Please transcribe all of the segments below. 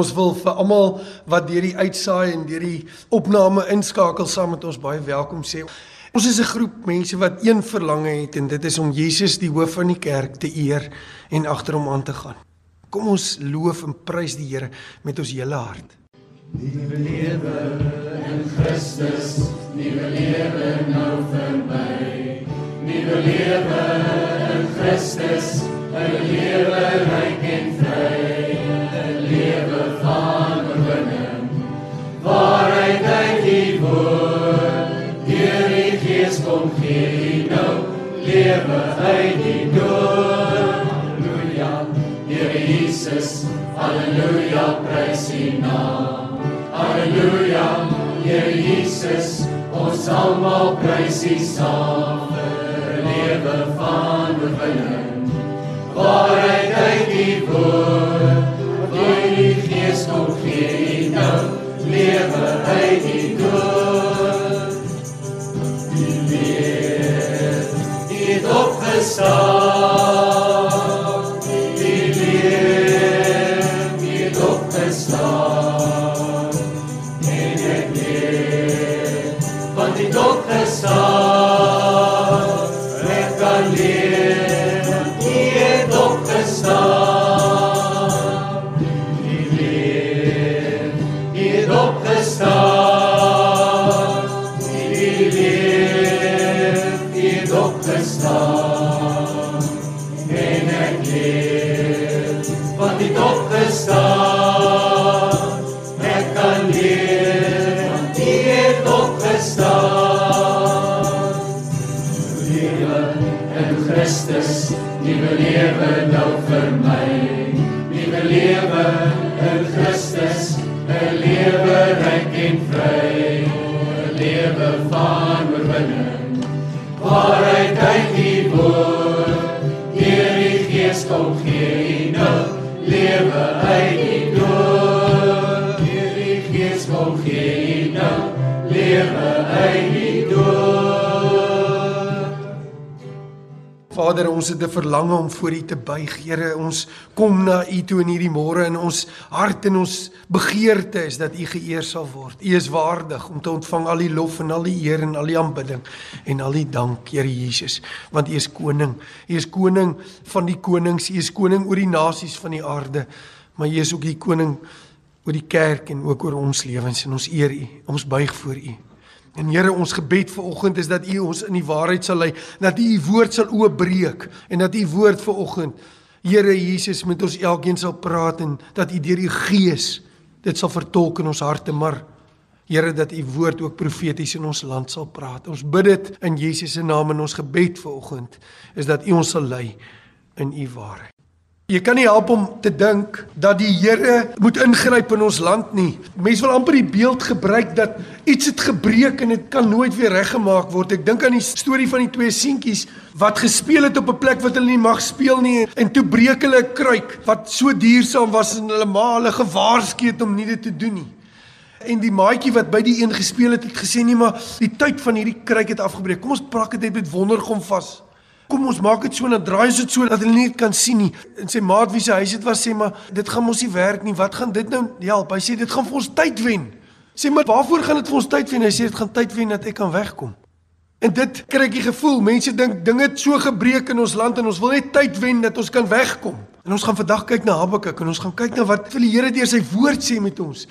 Ons wil vir almal wat deur die uitsaai en deur die opname inskakel saam met ons baie welkom sê. Ons is 'n groep mense wat een verlange het en dit is om Jesus die hoof van die kerk te eer en agter hom aan te gaan. Kom ons loof en prys die Here met ons hele hart. Nuwe lewe in Christus, nuwe lewe nou vir my. Nuwe lewe in Christus, 'n lewe ryk en vry. Kom gee nou lewe uit die dood. Halleluja, Here Jesus, halleluja, prys U naam. Halleluja, Here Jesus, ons almal prys U saam vir lewe van oorwinning. Waarheid uit die woord, deur die Gees kom gee nou lewe uit die さ nuwe lewe ons het 'n verlange om voor U te buig. Here, ons kom na U toe in hierdie môre en ons hart en ons begeerte is dat U geëer sal word. U is waardig om te ontvang al die lof en al die eer en al die aanbidding en al die dank, Here Jesus, want U is koning. U is koning van die konings. U is koning oor die nasies van die aarde. Maar U is ook die koning oor die kerk en ook oor ons lewens en ons eer U. Ons buig voor U. En Here, ons gebed vir oggend is dat U ons in die waarheid sal lei, dat U U woord sal oopbreek en dat U woord vir oggend Here Jesus met ons elkeen sal praat en dat U deur U Gees dit sal vertolk in ons harte, maar Here dat U woord ook profeties in ons land sal praat. Ons bid dit in Jesus se naam en ons gebed vir oggend is dat U ons sal lei in U waarheid. Jy kan nie help om te dink dat die Here moet ingryp in ons land nie. Mense wil amper die beeld gebruik dat iets het gebreek en dit kan nooit weer reggemaak word. Ek dink aan die storie van die twee seentjies wat gespeel het op 'n plek wat hulle nie mag speel nie en toe breek hulle 'n kruik wat so duursaam was en hulle ma hulle gewaarsku het om nie dit te doen nie. En die maatjie wat by die een gespeel het, het gesê nee maar die tyd van hierdie kruik het afgebreek. Kom ons plak dit net met wondergom vas. Kom ons maak dit so en dan draai ons dit so dat hulle nie dit kan sien nie. En sy maat wie se huis dit was sê maar dit gaan mos nie werk nie. Wat gaan dit nou help? Hy sê dit gaan vir ons tyd wen. Sê maar waarvoor gaan dit vir ons tyd wen? Hy sê dit gaan tyd wen dat ek kan wegkom. En dit kry ek die gevoel, mense dink dinge het so gebreek in ons land en ons wil net tyd wen dat ons kan wegkom. En ons gaan vandag kyk na Habakuk en ons gaan kyk na wat vir die Here deur sy woord sê met ons.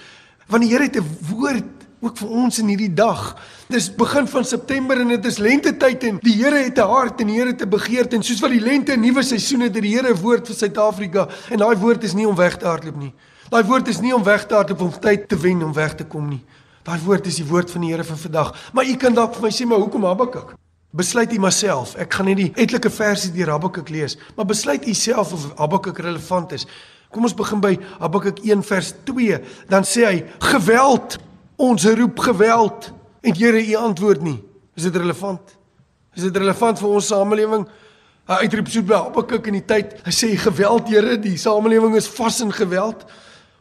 Want die Here het 'n woord ook vir ons in hierdie dag. Dis begin van September en dit is lentetyd en die Here het 'n hart en die Here het 'n begeerte en soos wat die lente 'n nuwe seisoen het, het die Here 'n woord vir Suid-Afrika en daai woord is nie om weg te hardloop nie. Daai woord is nie om weg te hardloop om tyd te wen om weg te kom nie. Daai woord is die woord van die Here vir vandag. Maar u kan dalk vir my sê maar hoekom Habakuk? Besluit u maar self. Ek gaan nie die etlike verse deur Habakuk lees, maar besluit u self of Habakuk relevant is. Kom ons begin by Habakuk 1 vers 2. Dan sê hy: "Geweld, ons roep geweld." En Here, u antwoord nie. Is dit relevant? Is dit relevant vir ons samelewing? Hy uitroep so by Habakuk in die tyd. Hy sê: "Geweld, Here, die samelewing is vas in geweld."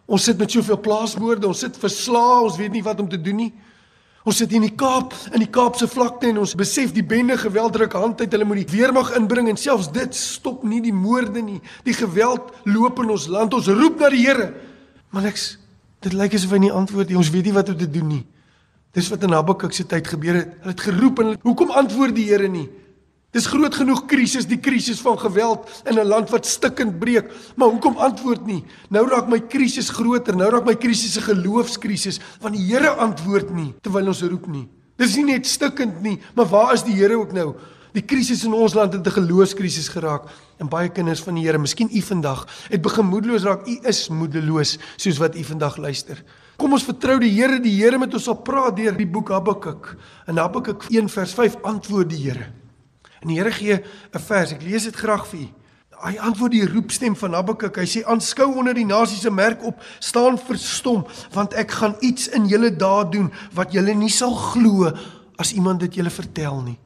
Ons sit met soveel plaaswoorde, ons sit verslae, ons weet nie wat om te doen nie. Ons sit hier in die Kaap, in die Kaapse vlakte en ons besef die bende geweld druk hand uit. Hulle moet die weermag inbring en selfs dit stop nie die moorde nie. Die geweld loop in ons land. Ons roep na die Here. Maar niks. Dit lyk asof hy nie antwoord nie. Ons weet nie wat om te doen nie. Dis wat in Habakuk se tyd gebeur het. Hulle het geroep en hoekom antwoord die Here nie? Dis groot genoeg krisis, die krisis van geweld in 'n land wat stikkend breek, maar hoekom antwoord nie? Nou raak my krisis groter, nou raak my krisis 'n geloofskrisis, want die Here antwoord nie terwyl ons roep nie. Dis nie net stikkend nie, maar waar is die Here ook nou? Die krisis in ons land het 'n geloofskrisis geraak en baie kinders van die Here, miskien u vandag, het begin moedeloos raak. U is moedeloos soos wat u vandag luister. Kom ons vertrou die Here, die Here met ons sal praat deur die boek Habakuk. In Habakuk 1 vers 5 antwoord die Here. En die Here gee 'n vers. Ek lees dit graag vir u. Hy antwoord die roepstem van Habakuk. Hy sê: "Aanskou onder die nasies se merk op, staan verstom, want ek gaan iets in julle dae doen wat julle nie sal glo as iemand dit julle vertel nie."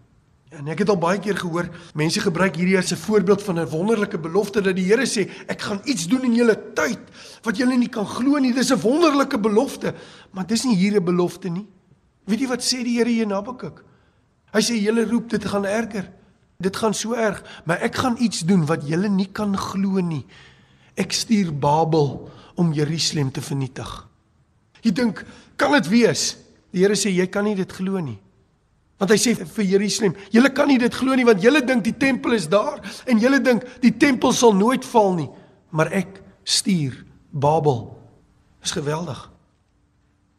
En ek het al baie keer gehoor mense gebruik hierdie as 'n voorbeeld van 'n wonderlike belofte dat die Here sê ek gaan iets doen in julle tyd wat julle nie kan glo nie. Dis 'n wonderlike belofte, maar dis nie hier 'n belofte nie. Weet jy wat sê die Here hier in Habakuk? Hy sê julle roep dit gaan erger. Dit gaan so erg, maar ek gaan iets doen wat julle nie kan glo nie. Ek stuur Babel om Jerusalem te vernietig. Jy dink, kan dit wees? Die Here sê jy kan nie dit glo nie. Want hy sê vir Jerusalem, julle kan nie dit glo nie want julle dink die tempel is daar en julle dink die tempel sal nooit val nie, maar ek stuur Babel. Dis geweldig.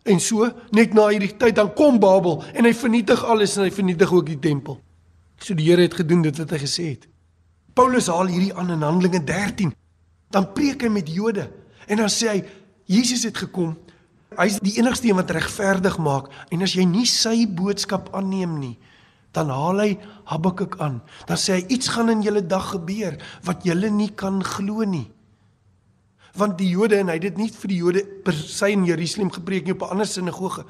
En so, net na hierdie tyd dan kom Babel en hy vernietig alles en hy vernietig ook die tempel. So die Here het gedoen dit wat hy gesê het. Paulus haal hierdie aan in Handelinge 13. Dan preek hy met Jode en dan sê hy Jesus het gekom. Hy's die enigste een wat regverdig maak en as jy nie sy boodskap aanneem nie, dan haal hy Habakuk aan. Dan sê hy iets gaan in julle dag gebeur wat julle nie kan glo nie. Want die Jode en hy het dit nie vir die Jode per se in Jerusalem gepreek nie op 'n ander sinagoge.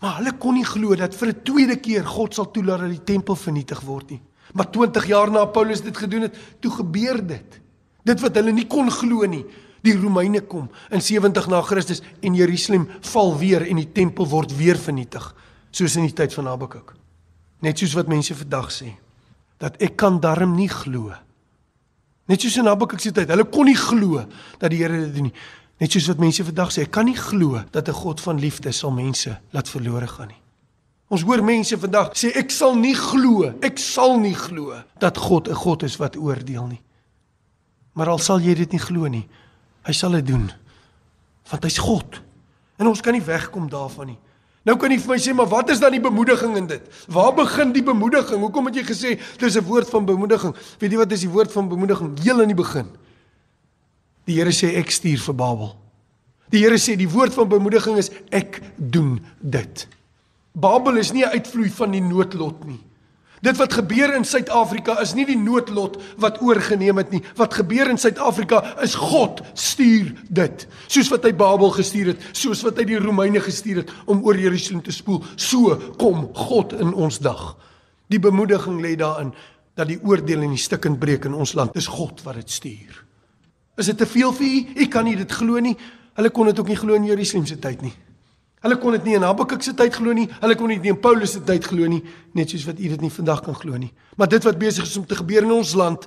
Maar hulle kon nie glo dat vir 'n tweede keer God sal toelaat dat die tempel vernietig word nie. Maar 20 jaar na Paulus dit gedoen het, toe gebeur dit. Dit wat hulle nie kon glo nie. Die Romeine kom in 70 na Christus en Jerusalem val weer en die tempel word weer vernietig, soos in die tyd van Habakuk. Net soos wat mense vandag sê dat ek kan darm nie glo. Net soos in Habakuk se tyd, hulle kon nie glo dat die Here dit doen nie. Net soos wat mense vandag sê, ek kan nie glo dat 'n God van liefde sal mense laat verlore gaan nie. Ons hoor mense vandag sê ek sal nie glo, ek sal nie glo dat God 'n God is wat oordeel nie. Maar al sal jy dit nie glo nie, hy sal dit doen. Want hy's God. En ons kan nie wegkom daarvan nie. Nou kan jy vir my sê, maar wat is dan die bemoediging in dit? Waar begin die bemoediging? Hoekom het jy gesê dis 'n woord van bemoediging? Weet jy wat is die woord van bemoediging? Heel in die begin. Die Here sê ek stuur vir Babel. Die Here sê die woord van bemoediging is ek doen dit. Babel is nie 'n uitvloei van die noodlot nie. Dit wat gebeur in Suid-Afrika is nie die noodlot wat oorgeneem het nie. Wat gebeur in Suid-Afrika is God stuur dit. Soos wat hy Babel gestuur het, soos wat hy die Romeine gestuur het om oor Jerusalem te spoel, so kom God in ons dag. Die bemoediging lê daarin dat die oordeel en die stikkend breek in ons land is God wat dit stuur. Is dit te veel vir u? U kan nie dit glo nie. Hulle kon dit ook nie glo in Jerusalem se tyd nie. Hulle kon dit nie in Habakuk se tyd glo nie. Hulle kon dit nie in Paulus se tyd glo nie, net soos wat u dit nie vandag kan glo nie. Maar dit wat besig is om te gebeur in ons land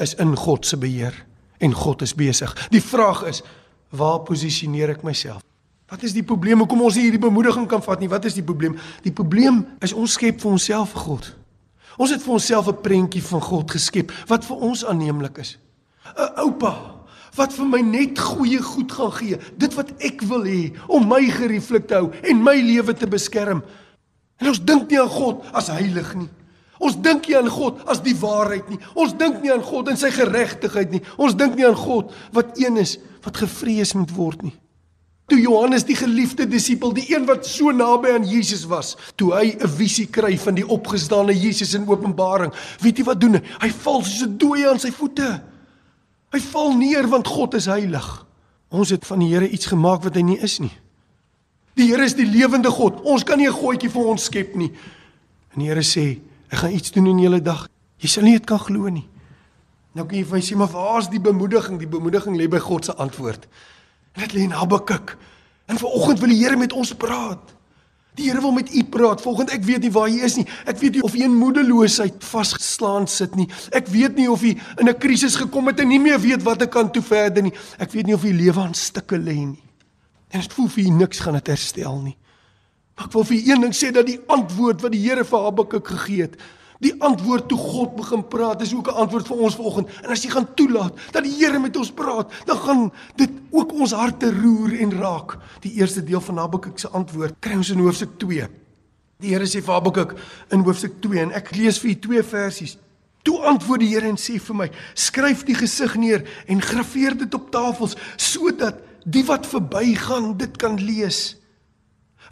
is in God se beheer en God is besig. Die vraag is, waar posisioneer ek myself? Wat is die probleem hoekom ons nie hierdie bemoediging kan vat nie? Wat is die probleem? Die probleem is ons skep vir onsself 'n God. Ons het vir onsself 'n prentjie van God geskep wat vir ons aanneemlik is. 'n oupa wat vir my net goeie goed gaan gee, dit wat ek wil hê om my gerieflik te hou en my lewe te beskerm. En ons dink nie aan God as heilig nie. Ons dink nie aan God as die waarheid nie. Ons dink nie aan God en sy geregtigheid nie. Ons dink nie aan God wat een is wat gevrees moet word nie. Toe Johannes die geliefde disipel, die een wat so naby aan Jesus was, toe hy 'n visie kry van die opgestane Jesus in Openbaring, weet jy wat doen hy? Hy val soos 'n dooie aan sy voete. Hy val neer want God is heilig. Ons het van die Here iets gemaak wat hy nie is nie. Die Here is die lewende God. Ons kan nie 'n gootjie vir ons skep nie. En die Here sê, ek gaan iets doen in julle dag. Jy sal nie dit kan glo nie. Nou kan jy vir my sê, maar waar is die bemoediging? Die bemoediging lê by God se antwoord. En dit lê in Habakuk. En vanoggend wil die Here met ons praat. Die Here wil met u praat. Volgens ek weet nie waar jy is nie. Ek weet nie of jy in moedeloosheid vasgeslaan sit nie. Ek weet nie of jy in 'n krisis gekom het en nie meer weet wat ek kan toe verder nie. Ek weet nie of jy lewe aan stukke lê nie. En dit voel vir u niks gaan dit herstel nie. Maar ek wil vir u een ding sê dat die antwoord wat die Here vir Habakuk gegee het, die antwoord toe God begin praat, is ook 'n antwoord vir ons vanoggend. En as jy gaan toelaat dat die Here met ons praat, dan gaan dit ook ons harte roer en raak. Die eerste deel van Habakuk se antwoord kry ons in hoofstuk 2. Die Here sê vir Habakuk in hoofstuk 2 en ek lees vir u twee versies. Toe antwoord die Here en sê vir my: "Skryf die gesig neer en graweer dit op tafels sodat die wat verbygaan dit kan lees."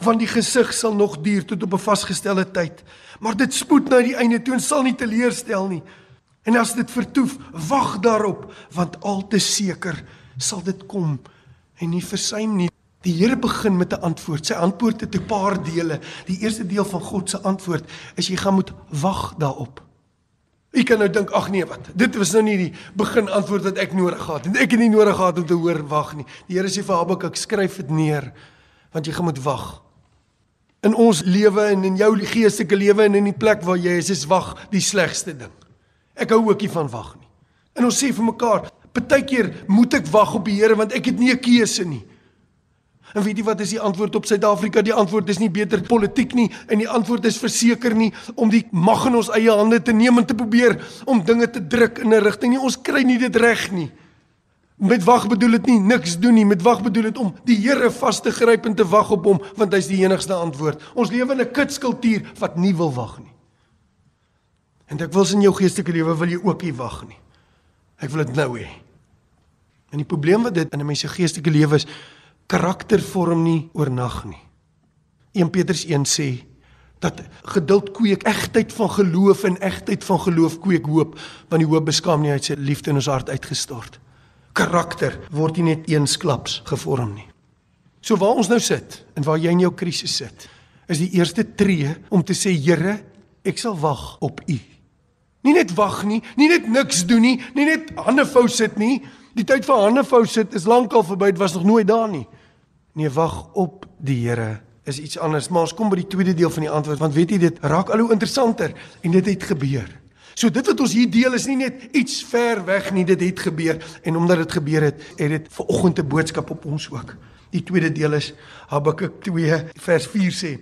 Want die gesig sal nog duur tot op 'n vasgestelde tyd. Maar dit spoed na die einde toe en sal nie teleurstel nie. En as dit vertoef, wag daarop, want al te seker sal dit kom en nie versuim nie. Die Here begin met 'n antwoord. Sy antwoord het 'n paar dele. Die eerste deel van God se antwoord is jy gaan moet wag daarop. Ek kan nou dink, ag nee, wat? Dit was nou nie die begin antwoord wat ek nodig gehad het. Ek het nie nodig gehad om te hoor wag nie. Die Here sê vir Habakuk, skryf dit neer want jy gaan moet wag in ons lewe en in jou geestelike lewe en in die plek waar jy is, is wag die slegste ding. Ek hou ook nie van wag nie. En ons sê vir mekaar, partykeer moet ek wag op die Here want ek het nie 'n keuse nie. En weet jy wat is die antwoord op Suid-Afrika? Die antwoord is nie beter politiek nie en die antwoord is verseker nie om die mag in ons eie hande te neem en te probeer om dinge te druk in 'n rigting nie. Ons kry nie dit reg nie. Met wag bedoel dit nie niks doen nie, met wag bedoel dit om die Here vas te gryp en te wag op hom, want hy's die enigste antwoord. Ons lewe in 'n kitskultuur wat nie wil wag nie. En ek wil in jou geestelike lewe wil jy ook nie wag nie. Ek wil dit nou hê. En die probleem wat dit in 'n mens se geestelike lewe is, karakter vorm nie oornag nie. 1 Petrus 1 sê dat geduld kweek egtheid van geloof en egtheid van geloof kweek hoop, want die hoop beskaam nie uit sy liefde in ons hart uitgestort karakter word nie net eensklaps gevorm nie. So waar ons nou sit en waar jy in jou krisis sit, is die eerste tree om te sê Here, ek sal wag op U. Nie net wag nie, nie net niks doen nie, nie net hande vou sit nie. Die tyd vir hande vou sit is lankal verby, dit was nog nooit daar nie. Nee, wag op die Here is iets anders, maar ons kom by die tweede deel van die antwoord want weet jy dit raak al hoe interessanter en dit het gebeur. So dit wat ons hier deel is nie net iets ver weg nie, dit het gebeur en omdat dit gebeur het, het dit ver oggend 'n boodskap op ons ook. Die tweede deel is Habakuk 2 vers 4 sê: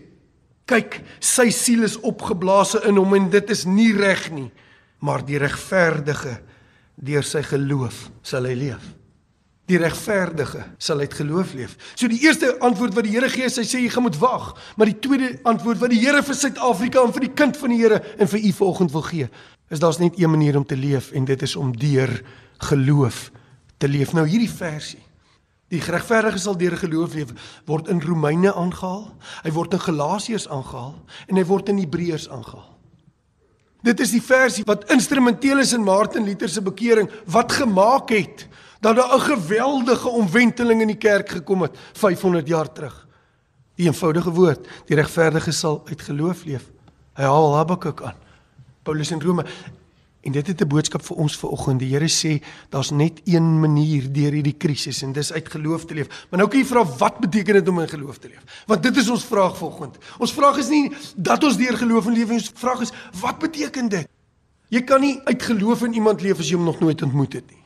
Kyk, sy siel is opgeblaas in hom en dit is nie reg nie, maar die regverdige deur sy geloof sal hy leef. Die regverdige sal uit geloof leef. So die eerste antwoord wat die Here gee, hy sê jy gaan moet wag, maar die tweede antwoord wat die Here vir Suid-Afrika en vir die kind van die Here en vir u vanoggend wil gee, is daar's net een manier om te leef en dit is om deur geloof te leef. Nou hierdie versie. Die geregverdige sal deur geloof leef word in Romeine aangehaal, hy word in Galasiërs aangehaal en hy word in Hebreërs aangehaal. Dit is die versie wat instrumenteel is in Martin Luther se bekering wat gemaak het dat daar 'n geweldige omwenteling in die kerk gekom het 500 jaar terug. Die eenvoudige woord, die regverdige sal uit geloof leef. Hy haal Habakuk aan. Paulus in Rome. En dit het 'n boodskap vir ons vanoggend. Die Here sê daar's net een manier deur hierdie krisis en dis uit geloof te leef. Maar nou kan jy vra wat beteken dit om in geloof te leef? Want dit is ons vraag vanoggend. Ons vraag is nie dat ons deur geloof in leef nie. Ons vraag is wat beteken dit? Jy kan nie uit geloof in iemand leef as jy hom nog nooit ontmoet het nie.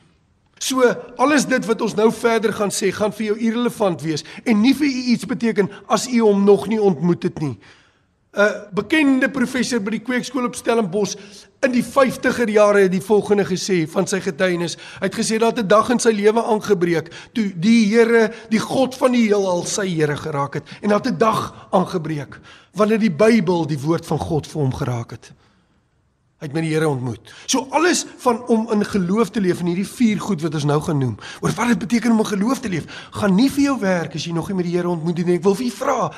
So alles dit wat ons nou verder gaan sê, gaan vir jou irrelevant wees en nie vir u iets beteken as u hom nog nie ontmoet het nie. 'n bekende professor by die kweekskool op Stellenbosch in die 50er jare het die volgende gesê van sy getuienis. Hy het gesê dat 'n dag in sy lewe aangebreek toe die Here, die God van die heelal sy Here geraak het en dat 'n dag aangebreek wanneer die Bybel die woord van God vir hom geraak het. Hy het met die Here ontmoet. So alles van om in geloof te leef in hierdie vier goed wat ons nou gaan noem. Oor wat dit beteken om in geloof te leef, gaan nie vir jou werk as jy nog nie met die Here ontmoet nie. Ek wil vir u vra,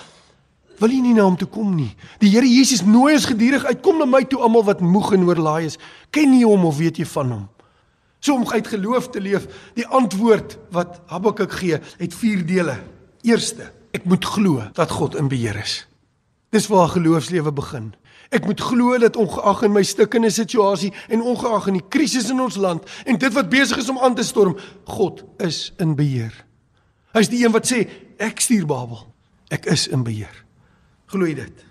wil jy nie na hom toe kom nie. Die Here Jesus nooi ons gedurig uit, kom na my toe almal wat moeg en oorlaai is. Ken jy hom of weet jy van hom? So om uit geloof te leef, die antwoord wat Habakuk gee, het vier dele. Eerste, ek moet glo dat God in beheer is. Dis waar geloofslewe begin. Ek moet glo dat ongeag in my stikkende situasie en ongeag in die krisis in ons land en dit wat besig is om aan te storm, God is in beheer. Hy's die een wat sê ek stuur Babel. Ek is in beheer. Glo jy dit?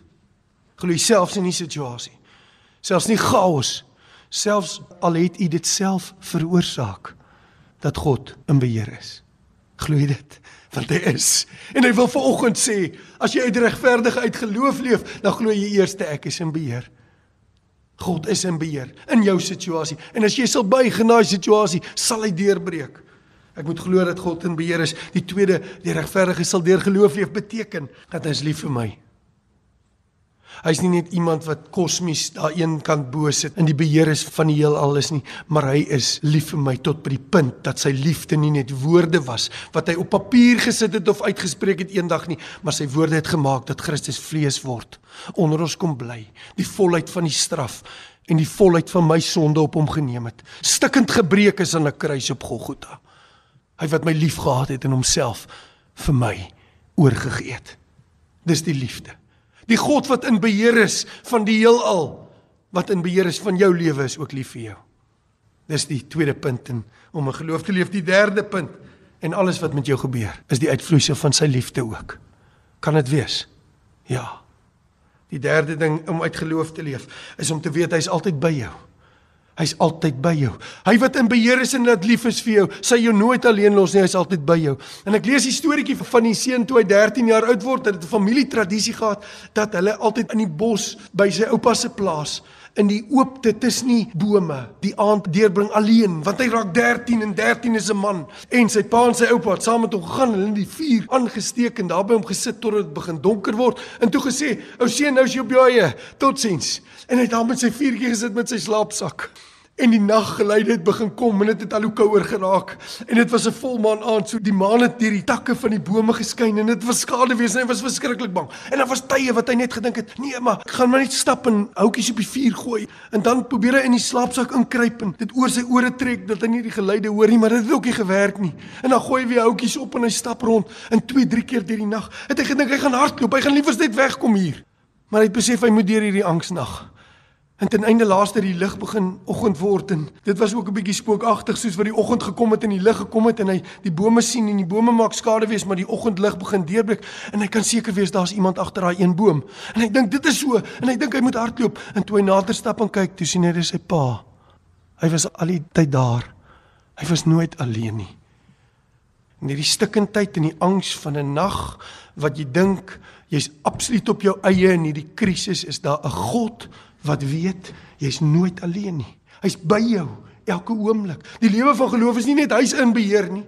Glo jy selfs in die situasie? Selfs nie chaos, selfs al het u dit self veroorsaak dat God in beheer is. Glo jy dit? want hy is. En hy wil vanoggend sê, as jy uit regverdige uit geloof leef, dan glo jy eers ek is in beheer. God is in beheer in jou situasie. En as jy sal buig in daai situasie, sal hy deurbreek. Ek moet glo dat God in beheer is. Die tweede, die regverdige sal deur geloof leef beteken dat hy is lief vir my. Hy's nie net iemand wat kosmies daar een kant bo sit in die beheer is van die heelal is nie, maar hy is lief vir my tot by die punt dat sy liefde nie net woorde was wat hy op papier gesit het of uitgespreek het eendag nie, maar sy woorde het gemaak dat Christus vlees word, onder ons kom bly, die volheid van die straf en die volheid van my sonde op hom geneem het. Stikkend gebreek is aan 'n kruis op Golgotha. Hy wat my liefgehad het en homself vir my oorgegee het. Dis die liefde. Die God wat in beheer is van die heelal, wat in beheer is van jou lewe is ook lief vir jou. Dis die tweede punt in om 'n geloof te leef. Die derde punt en alles wat met jou gebeur, is die uitvloeisel van sy liefde ook. Kan dit wees? Ja. Die derde ding om uit geloof te leef, is om te weet hy's altyd by jou. Hy's altyd by jou. Hy wat in beheer is en wat lief is vir jou, sal jou nooit alleen los nie. Hy's altyd by jou. En ek lees die storieetjie van die seun toe hy 13 jaar oud word, het 'n familietradisie gehad dat hulle altyd in die bos by sy oupa se plaas in die oopte tussen die bome. Die aand deurbring alleen want hy raak 13 en 13 is 'n man. En sy pa en sy oupa het saam met hom gegaan hulle in die vuur aangesteek en daar by hom gesit tot dit begin donker word. En toe gesê ou seun nou is jy op jou eie. Totsiens. En hy het daar met sy vuurtjie gesit met sy slaapsak En die naggeluide het begin kom en dit het al hoe kouer geraak. En dit was 'n volmaan aand, so die maan het deur die takke van die bome geskyn en dit was skade wees en hy was verskriklik bang. En daar was tye wat hy net gedink het, nee, maar ek gaan maar net stap en houtjies op die vuur gooi. En dan probeer hy in die slaapsak inkruip en dit oor sy ore trek dat hy nie die geluide hoor nie, maar dit het ook nie gewerk nie. En dan gooi hy weer houtjies op en hy stap rond en 2, 3 keer deur die nag. Het hy gedink hy gaan hardloop, hy gaan liewers net wegkom hier. Maar hy het besef hy moet deur hierdie angsnag. En ten einde laaste die lig begin oggend word en dit was ook 'n bietjie spookagtig soos wat die oggend gekom het en die lig gekom het en hy die bome sien en die bome maak skade wees maar die oggendlig begin deurbreek en hy kan seker wees daar's iemand agter daai een boom. En hy dink dit is so en hy dink hy moet hardloop. En toe hy nader stap en kyk toe sien hy dis sy pa. Hy was al die tyd daar. Hy was nooit alleen nie. In hierdie stikkendheid en die angs van 'n nag wat jy dink jy's absoluut op jou eie in hierdie krisis is daar 'n God wat weet jy's nooit alleen nie. Hy's by jou elke oomblik. Die lewe van geloof is nie net hy's in beheer nie.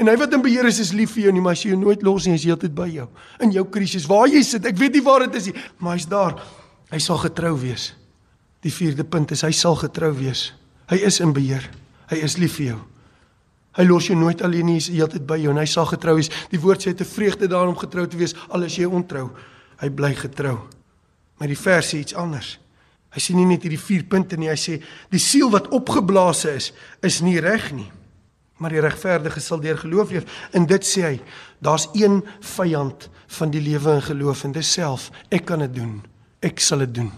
En hy wat in beheer is is lief vir jou nie, maar as jy jou nooit los nie, is hy altyd by jou. In jou krisis, waar jy sit, ek weet nie waar dit is nie, maar hy's daar. Hy sal getrou wees. Die vierde punt is hy sal getrou wees. Hy is in beheer. Hy is lief vir jou. Hy los jou nooit alleen nie, hy is altyd by jou en hy sal getrou wees. Die woord sê te vreugde daarom getrou te wees al is jy ontrou. Hy bly getrou. Maar die vers sê iets anders. Hy sê nie net hierdie vier punte nie, hy sê die siel wat opgeblaas is, is nie reg nie. Maar die regverdige sal deur geloof leef. En dit sê hy, daar's een vyand van die lewe in geloof en dis self. Ek kan dit doen. Ek sal dit doen.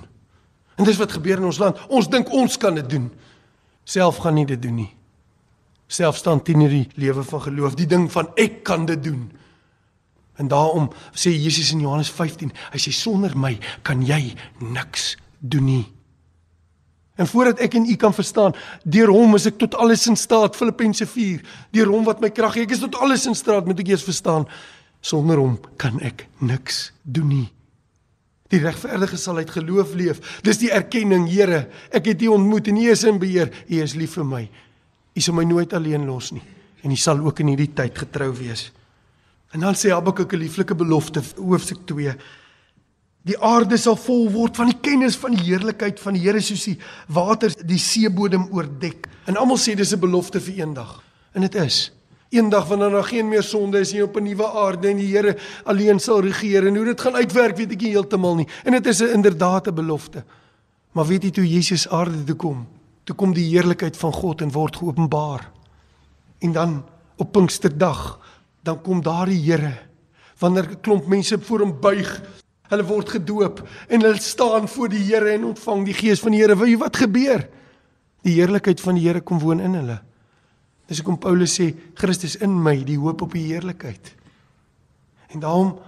En dis wat gebeur in ons land. Ons dink ons kan dit doen. Self gaan nie dit doen nie. Self staan teen hierdie lewe van geloof, die ding van ek kan dit doen. En daarom sê Jesus in Johannes 15, hy sê sonder my kan jy niks doen nie. En voordat ek en u kan verstaan, deur hom is ek tot alles in staat, Filippense 4. Deur hom wat my krag gee, ek is tot alles in staat, moet ek eers verstaan. Sonder hom kan ek niks doen nie. Die regverdige sal uit geloof leef. Dis die erkenning, Here, ek het U ontmoet en U is in beheer. U is lief vir my. U sal my nooit alleen los nie en U sal ook in hierdie tyd getrou wees. En dan sê Habakuk 'n lieflike belofte, hoofstuk 2. Die aarde sal vol word van die kennis van die heerlikheid van die Here soos die waters die seebodem oordek. En almal sê dis 'n belofte vir eendag. En dit is. Eendag wanneer daar geen meer sonde is nie op 'n nuwe aarde en die Here alleen sal regeer en hoe dit gaan uitwerk weet ek nie heeltemal nie. En dit is 'n inderdaad 'n belofte. Maar weet jy toe Jesus aarde toe kom, toe kom die heerlikheid van God en word geopenbaar. En dan op Pinksterdag, dan kom daardie Here wanneer 'n klomp mense voor hom buig Hulle word gedoop en hulle staan voor die Here en ontvang die gees van die Here. Jy wat gebeur? Die heerlikheid van die Here kom woon in hulle. Dis hoekom Paulus sê Christus in my, die hoop op die heerlikheid. En daarom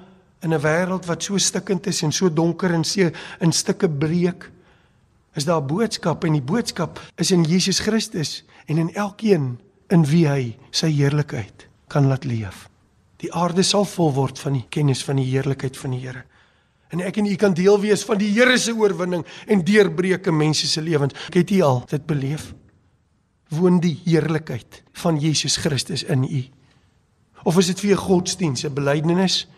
in 'n wêreld wat so stikkend is en so donker en se in stukke breek, is daar 'n boodskap en die boodskap is in Jesus Christus en in elkeen in wie hy sy heerlikheid kan laat leef. Die aarde sal vol word van die kennis van die heerlikheid van die Here. En ek en u kan deel wees van die Here se oorwinning en deurbreuke mense se lewens. Ek het u al dit beleef. Woon die heerlikheid van Jesus Christus in u. Of is dit vir 'n godsdiens, 'n belydenis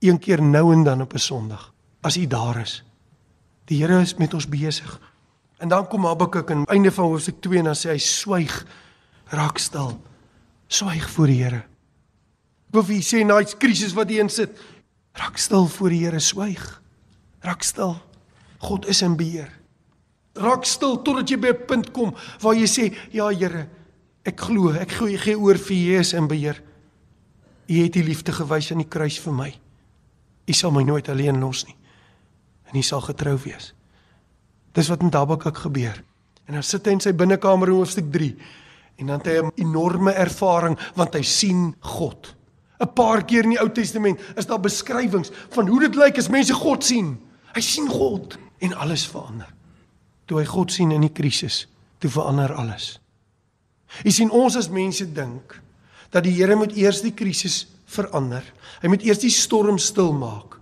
een keer nou en dan op 'n Sondag as u daar is? Die Here is met ons besig. En dan kom Habakuk aan einde van hoofstuk 2 en dan sê hy swyg, raak stil. Swyg voor die Here. Wil jy sê na die krisis wat jy insit, raak stil voor die Here, swyg. Raak stil. God is in beheer. Raak stil totdat jy by 'n punt kom waar jy sê, ja Here, ek glo, ek gee gee oor vir Jesus in beheer. U het die liefde gewys aan die kruis vir my. U sal my nooit alleen los nie. En u sal getrou wees. Dis wat met Habakuk gebeur. En dan sit hy in sy binnekamer in hoofstuk 3 en dan het hy 'n enorme ervaring want hy sien God. 'n Paar keer in die Ou Testament is daar beskrywings van hoe dit lyk as mense God sien. Hy sien God en alles verander. Toe hy God sien in die krisis, toe verander alles. Jy sien ons as mense dink dat die Here moet eers die krisis verander. Hy moet eers die storm stil maak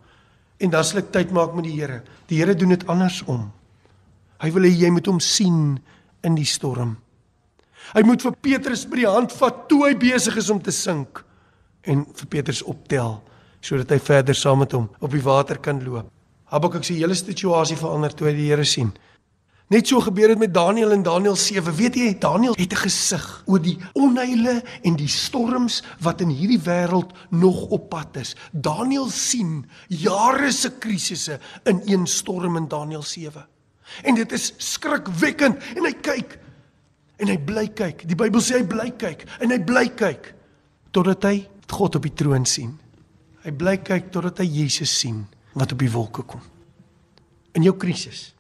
en dan sal ek tyd maak met die Here. Die Here doen dit andersom. Hy wil hê jy moet hom sien in die storm. Hy moet vir Petrus by die hand vat toe hy besig is om te sink en vir Petrus optel sodat hy verder saam met hom op die water kan loop. Habakuk se hele situasie verander toe hy die Here sien. Net so gebeur dit met Daniël in Daniël 7. Weet jy, Daniël het 'n gesig oor die onheile en die storms wat in hierdie wêreld nog op pad is. Daniël sien jare se krisisse in een storm in Daniël 7. En dit is skrikwekkend en hy kyk en hy bly kyk. Die Bybel sê hy bly kyk en hy bly kyk totdat hy God op die troon sien. Hy bly kyk totdat hy Jesus sien wat op die wolke kom. In jou krisis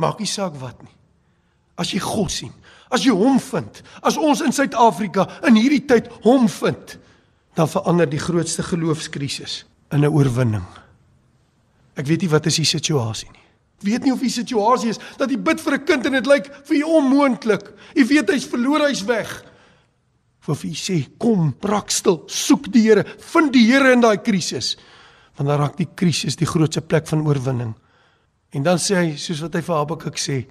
Maak nie saak wat nie. As jy God sien, as jy hom vind, as ons in Suid-Afrika in hierdie tyd hom vind, dan verander die grootste geloofskrisis in 'n oorwinning. Ek weet nie wat is die situasie nie. Ek weet nie of die situasie is dat jy bid vir 'n kind en dit lyk vir jou onmoontlik. Jy weet hy's verlore, hy's weg. Of jy sê, kom, brak stil, soek die Here, vind die Here in daai krisis. Want dan raak die krisis die grootste plek van oorwinning. En dan sê hy soos wat hy vir Habakuk sê,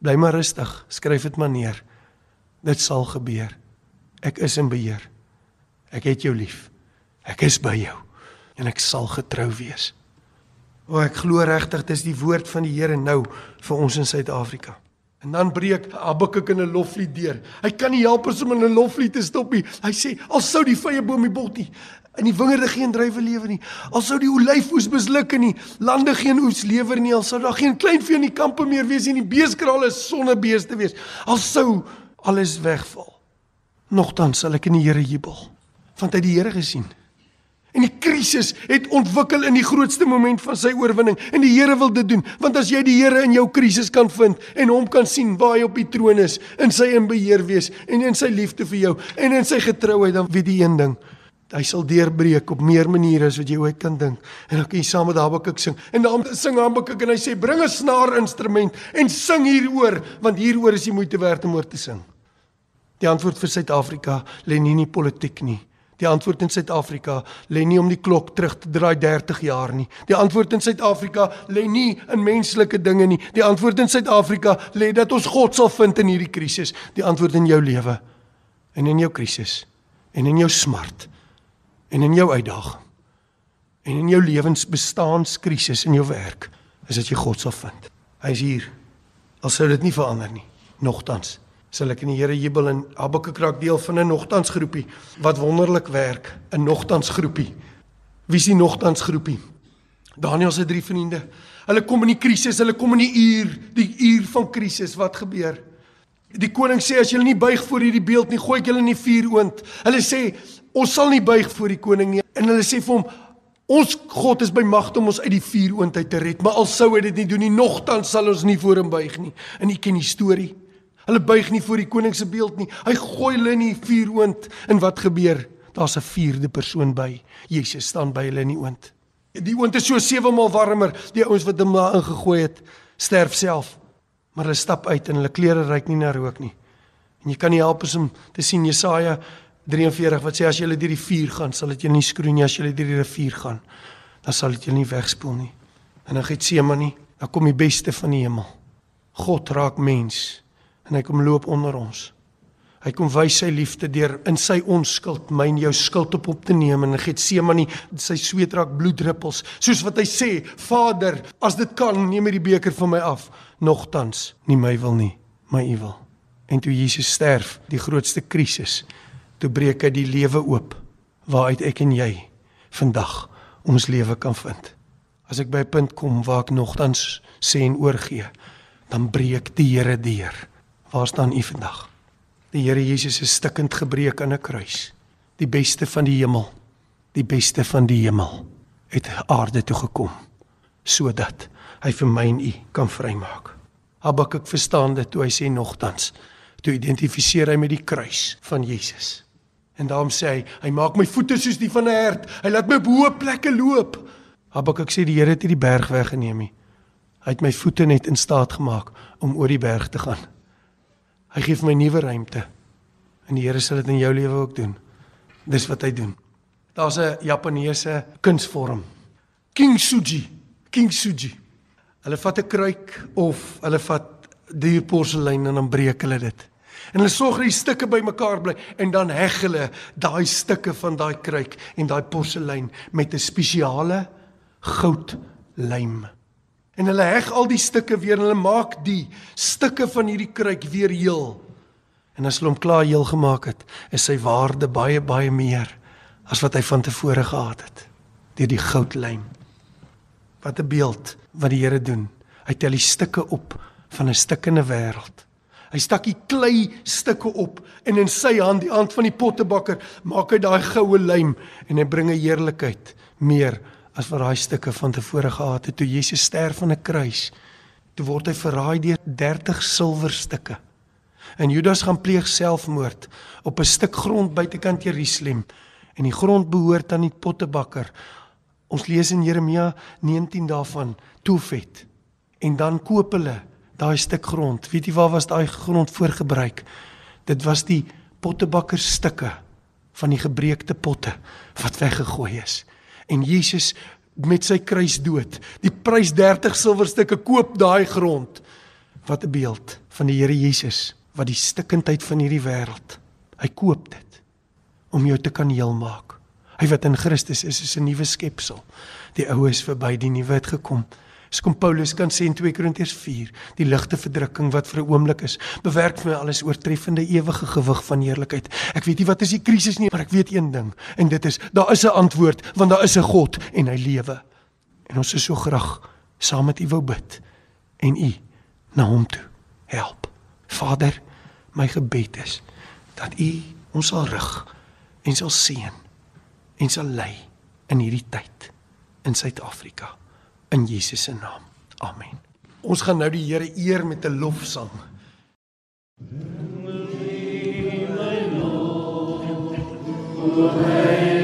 bly maar rustig, skryf dit maar neer. Dit sal gebeur. Ek is in beheer. Ek het jou lief. Ek is by jou en ek sal getrou wees. O ek glo regtig dis die woord van die Here nou vir ons in Suid-Afrika. En dan breek Habakuk in 'n loflied deur. Hy kan nie help om in 'n loflied te stop nie. Hy sê al sou die vrye boom die bot nie in die wingerde geen druiwe lewer nie. Al sou die olyfoes misluk en die lande geen oes lewer nie, al sou daar geen kleinvee in die kampe meer wees nie, die beeskrale sonnebeeste wees. Al sou alles wegval. Nogtans sal ek in die Here jubel, want hy het die Here gesien. En die krisis het ontwikkel in die grootste moment van sy oorwinning en die Here wil dit doen want as jy die Here in jou krisis kan vind en hom kan sien waar hy op die troon is in sy in beheer wees en in sy liefde vir jou en in sy getrouheid dan weet jy een ding hy sal deurbreek op meer maniere as wat jy ooit kan dink. En dan kan jy saam met Habakuk sing. En dan sing Habakuk en hy sê bring 'n snaarinstrument en sing hieroor want hieroor is die moeite werd om oor te sing. Die antwoord vir Suid-Afrika lê nie in die politiek nie. Die antwoord in Suid-Afrika lê nie om die klok terug te draai 30 jaar nie. Die antwoord in Suid-Afrika lê nie in menslike dinge nie. Die antwoord in Suid-Afrika lê dat ons God sal vind in hierdie krisis. Die antwoord in jou lewe en in jou krisis en in jou smart en in jou uitdaging en in jou lewensbestaanskrisis in jou werk is dit jy God sal vind. Hy is hier. Al sou dit nie verander nie. Nogtans sal ek in die Here jubel en Habakuk raak deel van 'n nogtans groepie wat wonderlik werk, 'n nogtans groepie. Wie is die nogtans groepie? Daniël se drie vriende. Hulle kom in die krisis, hulle kom in die uur, die uur van krisis. Wat gebeur? Die koning sê as julle nie buig voor hierdie beeld nie, gooi ek julle in die vuuroond. Hulle sê ons sal nie buig voor die koning nie. En hulle sê vir hom, ons God is by mag om ons uit die vuuroond uit te red, maar al sou hy dit nie doen nie, nogtans sal ons nie voor hom buig nie. En u ken die storie. Hulle buig nie voor die koning se beeld nie. Hy gooi hulle in die vuuroond en wat gebeur? Daar's 'n vierde persoon by. Jesus staan by hulle in die oond. Die oond is so sewe maal warmer. Die ouens wat hom daar ingegooi het, sterf self. Maar hulle stap uit en hulle klere ruik nie na rook nie. En jy kan nie help as om te sien Jesaja 43 wat sê as jy deur die vuur gaan, sal dit jou nie skroei nie as jy deur die rivier gaan. Dan sal dit jou nie wegspoel nie. En dan Getsemane, dan kom die beste van die hemel. God raak mens en hy kom loop onder ons. Hy kom wys sy liefde deur in sy onskuld myn jou skuld op op te neem en Getsemane. Sy sweet raak bloeddruppels soos wat hy sê Vader as dit kan neem hierdie beker van my af. Nogtans nie my wil nie my u wil. En toe Jesus sterf die grootste krisis toe breek hy die lewe oop waaruit ek en jy vandag ons lewe kan vind. As ek by 'n punt kom waar ek nogtans sê en oorgee dan breek die Here deur waar staan u vandag Die Here Jesus is stikkend gebreek aan 'n kruis. Die beste van die hemel, die beste van die hemel het aarde toe gekom sodat hy vir my en u kan vrymaak. Habakuk verstaan dit toe hy sê nogtans, toe identifiseer hy met die kruis van Jesus. En daarom sê hy, hy maak my voete soos die van 'n hert. Hy laat my op hoë plekke loop. Habakuk sê die Here het hierdie berg weggeneem nie. Hy het my voete net in staat gemaak om oor die berg te gaan. Hy gee vir my nuwe ruimte. En die Here sal dit in jou lewe ook doen. Dis wat hy doen. Daar's 'n Japaneese kunsvorm. Kintsugi. Kintsugi. Hulle vat 'n kruik of hulle vat duur porselein en dan breek hulle dit. En hulle sorg dat die stukke bymekaar bly en dan heg hulle daai stukke van daai kruik en daai porselein met 'n spesiale goudlym. En hulle heg al die stukke weer en hulle maak die stukke van hierdie kruik weer heel. En as hulle hom klaar heel gemaak het, is sy waarde baie baie meer as wat hy van tevore gehad het deur die goudlyn. Wat 'n beeld wat die Here doen. Hy tel die stukke op van 'n stukkende wêreld. Hy stak die klei stukke op en in sy hand, die hand van die pottebakker, maak hy daai goue lym en hy bring 'n heerlikheid meer as wat daai stukke van tevore gehad het toe Jesus sterf aan 'n kruis. Toe word hy verraai deur 30 silwerstukke. En Judas gaan pleeg selfmoord op 'n stuk grond buitekant Jerusalem en die grond behoort aan die pottebakker. Ons lees in Jeremia 19 daarvan Tofet. En dan koop hulle daai stuk grond. Weet jy waar was daai grond voorgebruik? Dit was die pottebakker stukke van die gebreekte potte wat weggegooi is en Jesus met sy kruisdood, die prys 30 silwerstukke koop daai grond. Wat 'n beeld van die Here Jesus wat die stikkindheid van hierdie wêreld. Hy koop dit om jou te kan heel maak. Hy wat in Christus is, is 'n nuwe skepsel. Die ou is verby, die nuwe het gekom. Dis kom Paulus kan sê in 2 Korintiërs 4, die ligte verdrukking wat vir 'n oomblik is, bewerk vir my alles oortreffende ewige gewig van heerlikheid. Ek weet nie wat is die krisis nie, maar ek weet een ding en dit is daar is 'n antwoord want daar is 'n God en hy lewe. En ons is so graag saam met U wou bid en U na hom toe help. Vader, my gebed is dat U ons sal rig en sal seën en sal lei in hierdie tyd in Suid-Afrika in Jesus se naam. Amen. Ons gaan nou die Here eer met 'n lofsang. My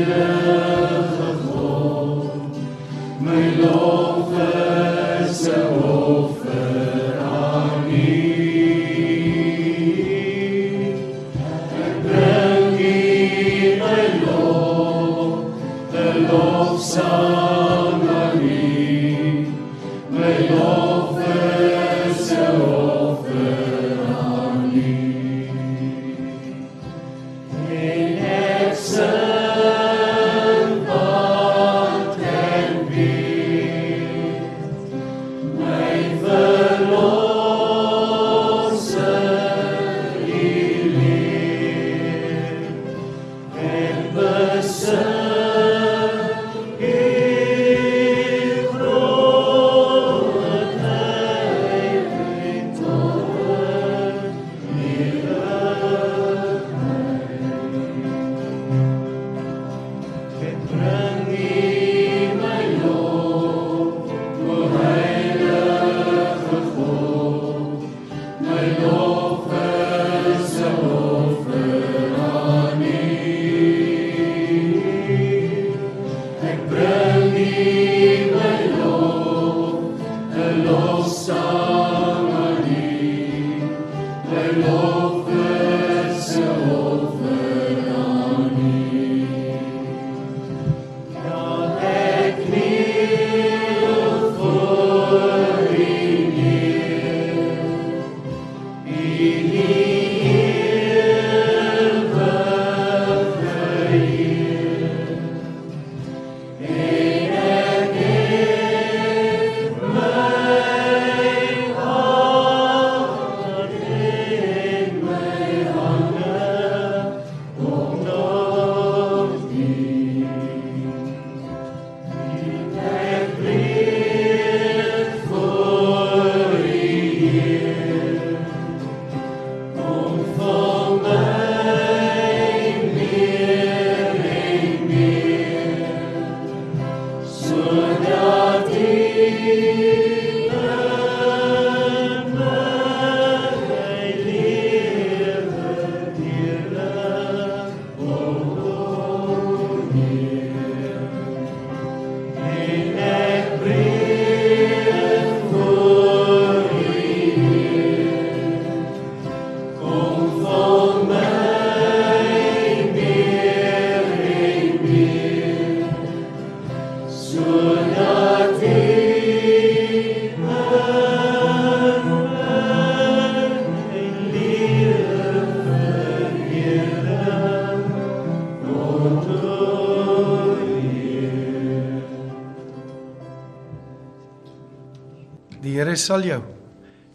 Here sal jou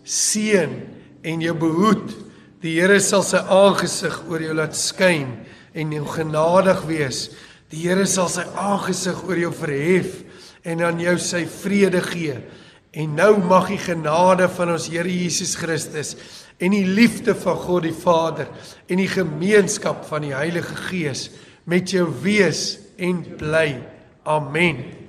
seën en jou behoed. Die Here sal sy aangesig oor jou laat skyn en jou genadig wees. Die Here sal sy aangesig oor jou verhef en aan jou sy vrede gee. En nou mag die genade van ons Here Jesus Christus en die liefde van God die Vader en die gemeenskap van die Heilige Gees met jou wees en bly. Amen.